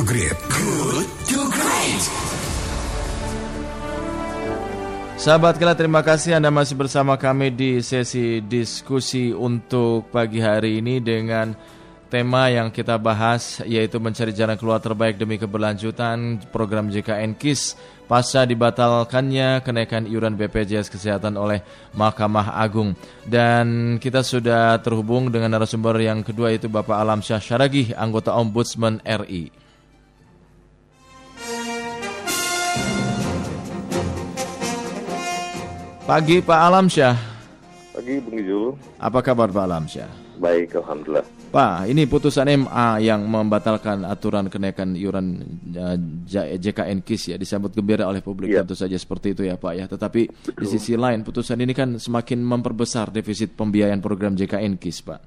to Great. Good to Great. Sahabat Kela, terima kasih Anda masih bersama kami di sesi diskusi untuk pagi hari ini dengan tema yang kita bahas yaitu mencari jalan keluar terbaik demi keberlanjutan program JKN KIS pasca dibatalkannya kenaikan iuran BPJS Kesehatan oleh Mahkamah Agung. Dan kita sudah terhubung dengan narasumber yang kedua yaitu Bapak Alam Syah Syaragih, anggota Ombudsman RI. Pagi Pak Alamsyah. Pagi Bung Ijul. Apa kabar Pak Alamsyah? Baik, Alhamdulillah. Pak, ini putusan MA yang membatalkan aturan kenaikan iuran uh, JKN KIS ya disambut gembira oleh publik ya. tentu saja seperti itu ya Pak ya. Tetapi Betul. di sisi lain putusan ini kan semakin memperbesar defisit pembiayaan program JKN KIS Pak.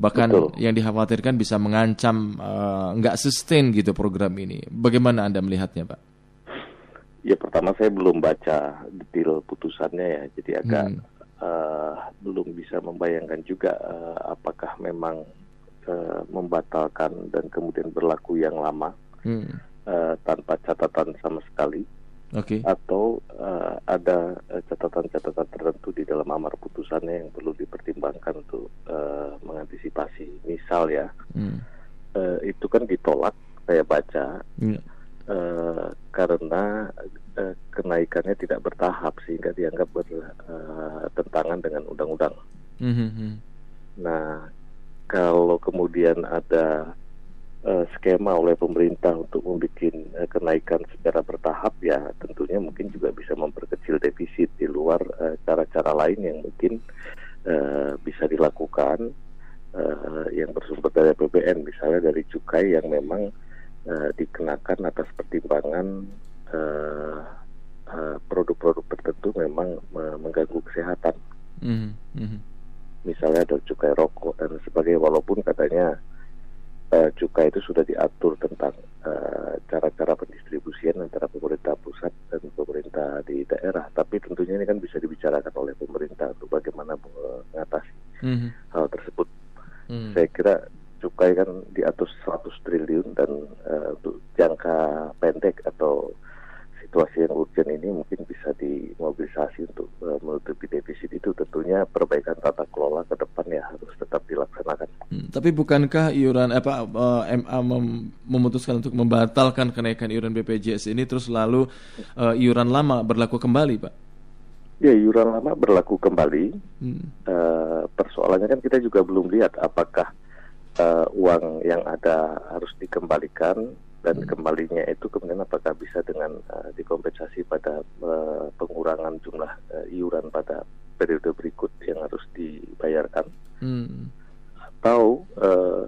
Bahkan Betul. yang dikhawatirkan bisa mengancam uh, nggak sustain gitu program ini. Bagaimana Anda melihatnya Pak? Ya pertama saya belum baca detail putusannya ya, jadi agak hmm. uh, belum bisa membayangkan juga uh, apakah memang uh, membatalkan dan kemudian berlaku yang lama hmm. uh, tanpa catatan sama sekali, okay. atau uh, ada catatan-catatan tertentu di dalam amar putusannya yang perlu dipertimbangkan untuk uh, mengantisipasi. Misal ya, hmm. uh, itu kan ditolak saya baca. Hmm uh, karena uh, kenaikannya tidak bertahap sehingga dianggap bertentangan uh, dengan undang-undang. Mm-hmm. Nah, kalau kemudian ada uh, skema oleh pemerintah untuk membuat uh, kenaikan secara bertahap, ya tentunya mungkin juga bisa memperkecil defisit di luar cara-cara uh, lain yang mungkin uh, bisa dilakukan uh, yang bersumber dari APBN, misalnya dari cukai yang memang uh, dikenakan atas pertimbangan uh, uh, produk-produk tertentu memang uh, mengganggu kesehatan. Mm -hmm. Misalnya ada cukai rokok dan sebagainya, walaupun katanya uh, cukai itu sudah diatur tentang cara-cara uh, pendistribusian antara pemerintah pusat dan pemerintah di daerah, tapi tentunya ini kan bisa dibicarakan oleh pemerintah untuk bagaimana mengatasi mm -hmm. hal tersebut. Mm -hmm. Saya kira cukai kan di atas 100 triliun dan uh, untuk jangka pendek atau situasi yang urgent ini mungkin bisa dimobilisasi untuk uh, menutupi defisit itu tentunya perbaikan tata kelola ke depan ya harus tetap dilaksanakan. Hmm, tapi bukankah iuran apa uh, eh, MA mem memutuskan untuk membatalkan kenaikan iuran BPJS ini terus lalu uh, iuran lama berlaku kembali, Pak? Ya, iuran lama berlaku kembali. Hmm. Uh, persoalannya kan kita juga belum lihat apakah uh, uang yang ada harus dikembalikan dan hmm. kembalinya itu kemudian apakah bisa dengan uh, dikompensasi pada uh, pengurangan jumlah uh, iuran pada periode berikut yang harus dibayarkan hmm. atau uh,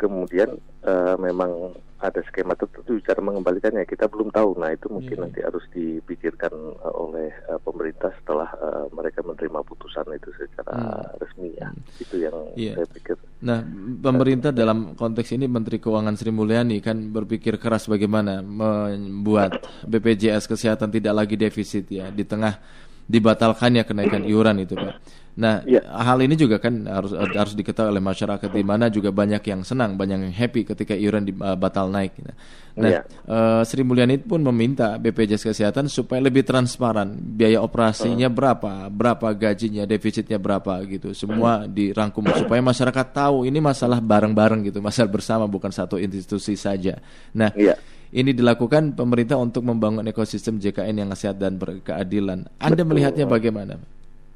kemudian uh, memang ada skema tertentu cara mengembalikannya kita belum tahu nah itu mungkin yeah. nanti harus dipikirkan uh, oleh uh, pemerintah setelah uh, mereka menerima putusan itu secara hmm. resmi ya hmm. itu yang yeah. saya pikir nah pemerintah uh, dalam konteks ini Menteri Keuangan Sri Mulyani kan berpikir keras bagaimana membuat BPJS kesehatan tidak lagi defisit ya di tengah dibatalkannya kenaikan iuran itu Pak. Nah, ya. hal ini juga kan harus harus diketahui oleh masyarakat di mana juga banyak yang senang, banyak yang happy ketika iuran di, uh, batal naik. Nah, ya. uh, Sri Mulyani pun meminta BPJS Kesehatan supaya lebih transparan, biaya operasinya uh. berapa, berapa gajinya, defisitnya berapa gitu. Semua dirangkum supaya masyarakat tahu ini masalah bareng-bareng gitu, masalah bersama bukan satu institusi saja. Nah, ya ini dilakukan pemerintah untuk membangun ekosistem JKN yang sehat dan berkeadilan. Anda Betul. melihatnya bagaimana?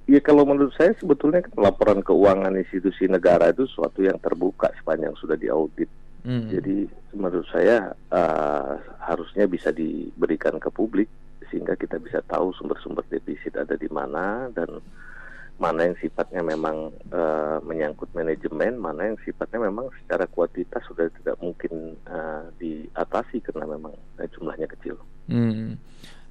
Ya kalau menurut saya sebetulnya laporan keuangan institusi negara itu suatu yang terbuka sepanjang sudah diaudit. Hmm. Jadi menurut saya uh, harusnya bisa diberikan ke publik sehingga kita bisa tahu sumber-sumber defisit ada di mana dan mana yang sifatnya memang uh, menyangkut manajemen, mana yang sifatnya memang secara kuantitas sudah tidak mungkin uh, diatasi karena memang uh, jumlahnya kecil. Hmm.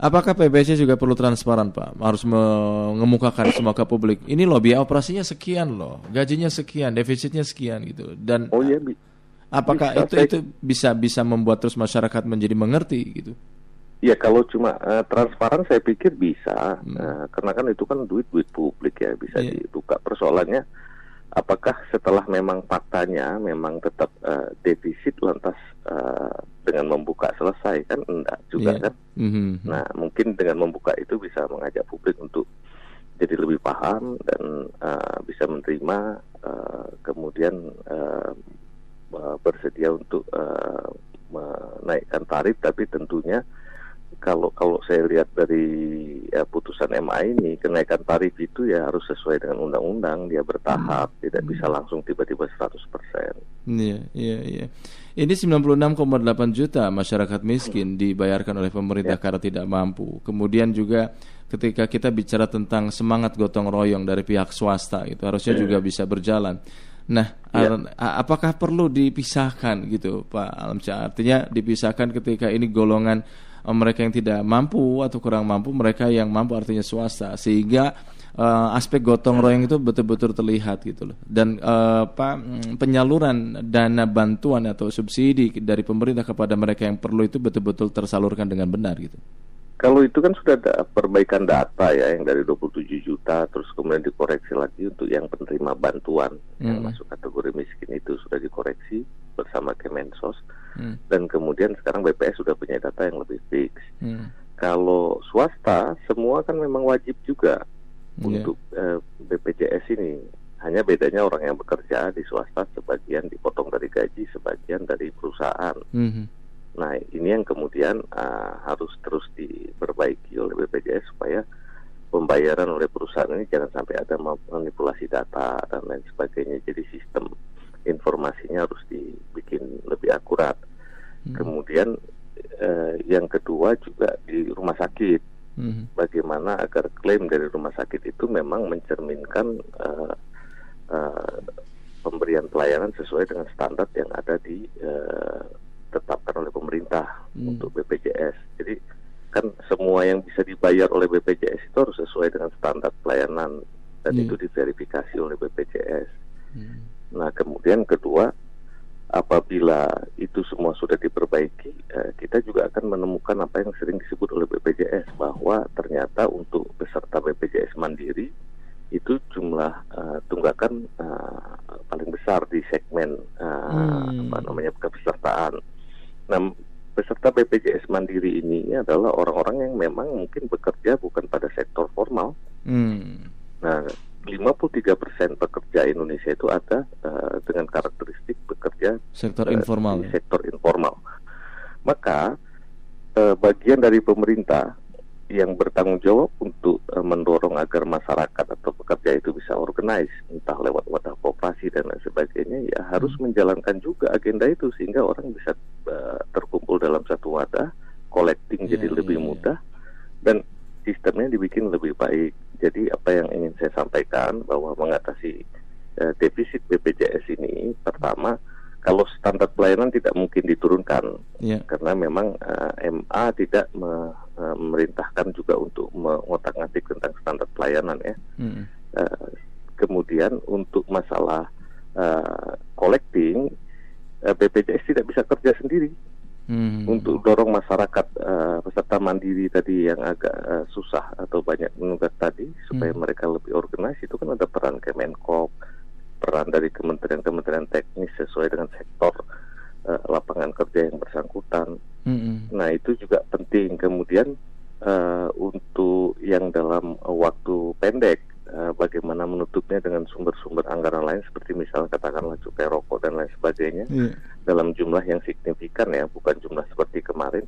Apakah PBC juga perlu transparan, Pak? Harus mengemukakan semua ke publik. Ini loh biaya operasinya sekian loh, gajinya sekian, defisitnya sekian gitu. Dan oh iya, apakah bisa, itu saya... itu bisa bisa membuat terus masyarakat menjadi mengerti gitu? Ya kalau cuma uh, transparan saya pikir bisa, hmm. uh, karena kan itu kan duit duit publik ya bisa yeah. dibuka. Persoalannya apakah setelah memang faktanya memang tetap uh, defisit lantas uh, dengan membuka selesai kan enggak juga Iya. kan. Mhm. Nah, mungkin dengan membuka itu bisa mengajak publik untuk jadi lebih paham dan uh, bisa menerima uh, kemudian uh, bersedia untuk uh, menaikkan tarif tapi tentunya kalau kalau saya lihat dari ya, putusan MA ini kenaikan tarif itu ya harus sesuai dengan undang-undang dia bertahap tidak bisa langsung tiba-tiba 100%. Iya, iya, iya. Ini 96,8 juta masyarakat miskin dibayarkan oleh pemerintah karena tidak mampu. Kemudian juga ketika kita bicara tentang semangat gotong royong dari pihak swasta itu harusnya juga bisa berjalan. Nah, Ya. apakah perlu dipisahkan gitu, Pak Alamsyah? Artinya dipisahkan ketika ini golongan mereka yang tidak mampu atau kurang mampu, mereka yang mampu artinya swasta, sehingga eh, aspek gotong royong itu betul-betul terlihat gitu loh. Dan eh, Pak mm, penyaluran dana bantuan atau subsidi dari pemerintah kepada mereka yang perlu itu betul-betul tersalurkan dengan benar gitu. Kalau itu kan sudah ada perbaikan data ya yang dari 27 juta terus kemudian dikoreksi lagi untuk yang penerima bantuan yang Hmm. masuk kategori miskin itu sudah dikoreksi bersama Kemensos Hmm. dan kemudian sekarang BPS sudah punya data yang lebih fix. Hmm. Kalau swasta semua kan memang wajib juga Iya. untuk eh, BPJS ini. Hanya bedanya orang yang bekerja di swasta sebagian dipotong dari gaji, sebagian dari perusahaan. Mhm. Nah, ini yang kemudian uh, harus terus diperbaiki oleh BPJS supaya pembayaran oleh perusahaan ini jangan sampai ada ma- manipulasi data dan lain sebagainya. Jadi sistem informasinya harus dibikin lebih akurat. Hmm. Kemudian eh, yang kedua juga di rumah sakit, Mhm. bagaimana agar klaim dari rumah sakit itu memang mencerminkan eh, eh, pemberian pelayanan sesuai dengan standar yang ada di tetapkan oleh pemerintah Hmm. untuk BPJS. Jadi kan semua yang bisa dibayar oleh BPJS itu harus sesuai dengan standar pelayanan dan Iya. itu diverifikasi oleh BPJS. Hmm. Nah kemudian kedua apabila itu semua sudah diperbaiki, eh, kita juga akan menemukan apa yang sering disebut oleh BPJS bahwa ternyata untuk peserta BPJS mandiri itu jumlah eh, tunggakan eh, paling besar di segmen eh, Hmm. apa namanya kepesertaan. Nah peserta BPJS mandiri ini adalah orang-orang yang memang mungkin bekerja bukan pada sektor formal. Hmm. Nah, 53% pekerja Indonesia itu ada eh, dengan karakteristik bekerja Sektor eh, informal. di sektor informal. Maka eh, bagian dari pemerintah yang bertanggung jawab untuk eh, mendorong agar masyarakat atau pekerja itu bisa organize, entah lewat wadah kooperasi dan lain sebagainya, ya harus menjalankan juga agenda itu sehingga orang bisa eh, terkumpul dalam satu wadah, collecting Iya, jadi lebih iya, iya. mudah dan sistemnya dibikin lebih baik. Jadi apa yang ingin saya sampaikan bahwa mengatasi eh, defisit BPJS ini pertama kalau standar pelayanan tidak mungkin diturunkan Iya. karena memang eh, MA tidak me- memerintahkan juga untuk mengotak-atik tentang standar pelayanan ya. Hmm. Eh, kemudian untuk masalah eh, collecting BPJS tidak bisa kerja sendiri Hmm. untuk dorong masyarakat eh, peserta mandiri tadi yang agak eh, susah atau banyak menunggak tadi supaya Hmm. mereka lebih organize itu kan ada peran Kemenkop, peran dari kementerian-kementerian teknis sesuai dengan sektor eh, lapangan kerja yang bersangkutan. Hmm. Nah itu juga penting. Kemudian eh, untuk yang dalam eh, waktu pendek, eh, bagaimana menutupnya dengan sumber-sumber anggaran lain seperti misalnya katakanlah cukai rokok dan lain sebagainya Iya. dalam jumlah yang signifikan ya, bukan jumlah seperti kemarin.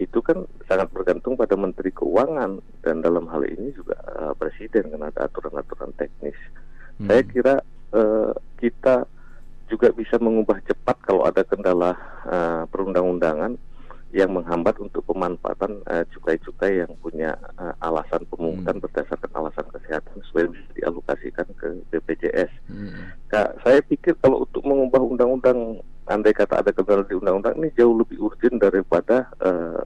Itu kan sangat bergantung pada Menteri Keuangan dan dalam hal ini juga eh, Presiden karena ada aturan-aturan teknis. Hmm. Saya kira eh, kita juga bisa mengubah cepat kalau ada kendala eh, perundang-undangan yang menghambat untuk pemanfaatan eh, cukai-cukai yang punya eh, alasan pemungutan berdasarkan alasan kesehatan supaya bisa dialokasikan ke BPJS. Hmm. Kak, saya pikir kalau untuk mengubah undang-undang, andai kata ada kendala di undang-undang ini jauh lebih urgent daripada eh,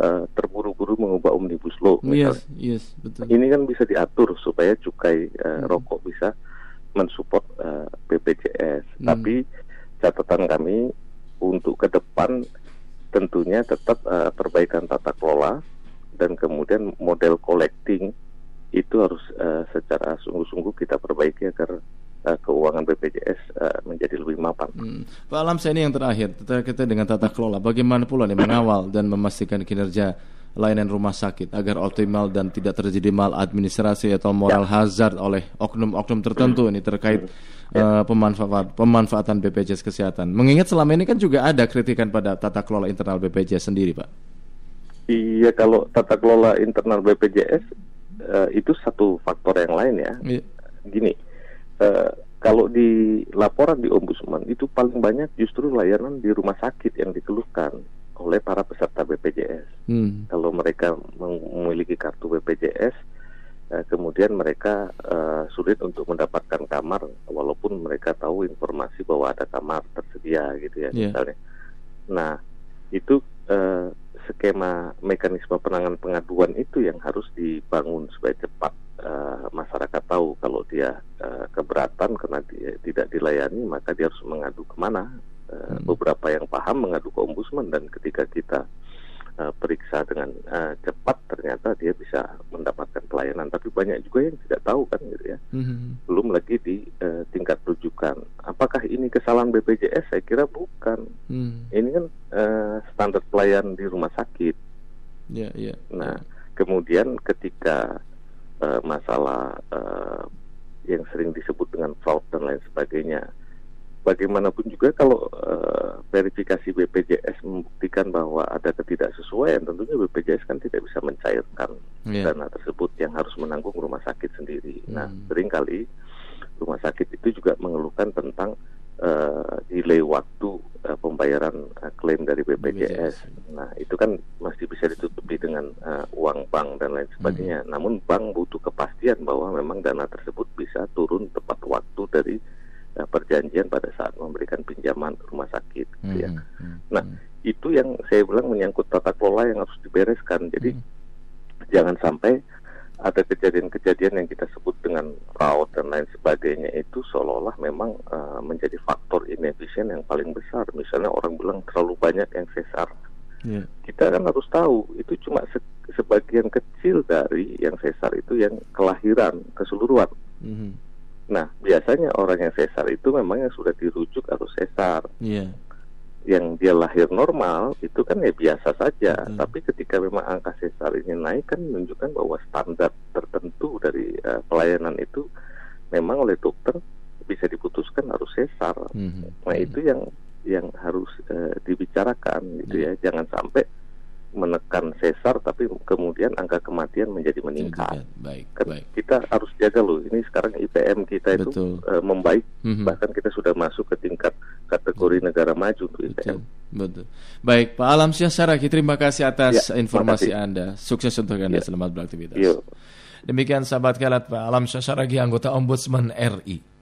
eh, terburu-buru mengubah omnibus law. misalnya. Yes, yes, betul. Ini kan bisa diatur supaya cukai eh, Hmm. rokok bisa mensupport eh, BPJS. Hmm. Tapi catatan kami untuk ke depan tentunya tetap eh, perbaikan tata kelola dan kemudian model collecting itu harus eh, secara sungguh-sungguh kita perbaiki agar uh, keuangan BPJS uh, menjadi lebih mapan. Hmm. Pak Alam, saya ini yang terakhir, kita dengan tata kelola, bagaimana pula nih mengawal dan memastikan kinerja layanan rumah sakit agar optimal dan tidak terjadi maladministrasi atau moral ya. hazard oleh oknum-oknum tertentu ini terkait ya. uh, pemanfaat, pemanfaatan BPJS kesehatan. Mengingat selama ini kan juga ada kritikan pada tata kelola internal BPJS sendiri, Pak. Iya, kalau tata kelola internal BPJS uh, itu satu faktor yang lain ya. ya. Gini, uh, kalau di laporan di ombudsman itu paling banyak justru layanan di rumah sakit yang dikeluhkan oleh para peserta BPJS. Hmm. Kalau mereka memiliki kartu BPJS, eh, kemudian mereka eh, sulit untuk mendapatkan kamar, walaupun mereka tahu informasi bahwa ada kamar tersedia, gitu ya, yeah. misalnya. Nah, itu eh, skema mekanisme penanganan pengaduan itu yang harus dibangun supaya cepat uh, masyarakat tahu kalau dia uh, keberatan karena dia tidak dilayani maka dia harus mengadu ke mana uh, beberapa yang paham mengadu ke ombudsman dan ketika kita uh, periksa dengan uh, cepat ternyata dia bisa mendapatkan pelayanan. Tapi banyak juga yang tidak tahu kan gitu ya. Mm-hmm. belum lagi di uh, tingkat rujukan. Apakah ini kesalahan BPJS saya kira bukan. Mm. ini kan uh, standar pelayanan di rumah sakit. Yeah, yeah. nah kemudian ketika uh, masalah uh, yang sering disebut dengan fraud dan lain sebagainya bagaimanapun juga kalau uh, verifikasi BPJS membuktikan bahwa ada ketidaksesuaian, tentunya BPJS kan tidak bisa mencairkan yeah. dana tersebut yang harus menanggung rumah sakit sendiri. Nah, hmm. Nah, sering kali rumah sakit itu juga mengeluhkan tentang uh, delay waktu uh, pembayaran uh, klaim dari BPJS. BPJS. Nah, itu kan masih bisa ditutupi dengan uh, uang bank dan lain sebagainya. Hmm. Namun bank butuh kepastian bahwa memang dana tersebut bisa turun tepat waktu dari uh, perjanjian pada saat memberikan pinjaman rumah sakit. Hmm. Gitu ya. Hmm, hmm. Nah hmm. itu yang saya bilang menyangkut tata kelola yang harus dibereskan. Jadi hmm. jangan sampai ada kejadian-kejadian yang kita sebut dengan fraud dan lain sebagainya itu seolah-olah memang uh, menjadi faktor inefisien yang paling besar. Misalnya orang bilang terlalu banyak yang sesar. Yeah. Kita kan harus tahu itu cuma se sebagian kecil dari yang sesar itu yang kelahiran keseluruhan. Mm -hmm. Nah, biasanya orang yang sesar itu memang yang sudah dirujuk atau sesar. Yeah. Yang dia lahir normal itu kan ya biasa saja. Mm. Tapi ketika memang angka sesar ini naik kan menunjukkan bahwa standar tertentu dari uh, pelayanan itu memang oleh dokter bisa diputuskan harus sesar. Mm -hmm. Nah, itu yang yang harus uh, dibicarakan gitu yeah. ya. Jangan sampai menekan sesar tapi kemudian angka kematian menjadi meningkat. Baik, kan baik. Kita harus jaga loh. Ini sekarang IPM kita itu uh, membaik, mm -hmm. bahkan kita sudah masuk ke tingkat kategori negara maju untuk IPM. Betul. Baik, Pak Alam Syahsaraki, terima kasih atas ya, informasi makasih. Anda. Sukses untuk Anda, ya. selamat beraktivitas. Yo. Demikian sahabat kalat Pak Alam Syahsaraki, anggota Ombudsman RI.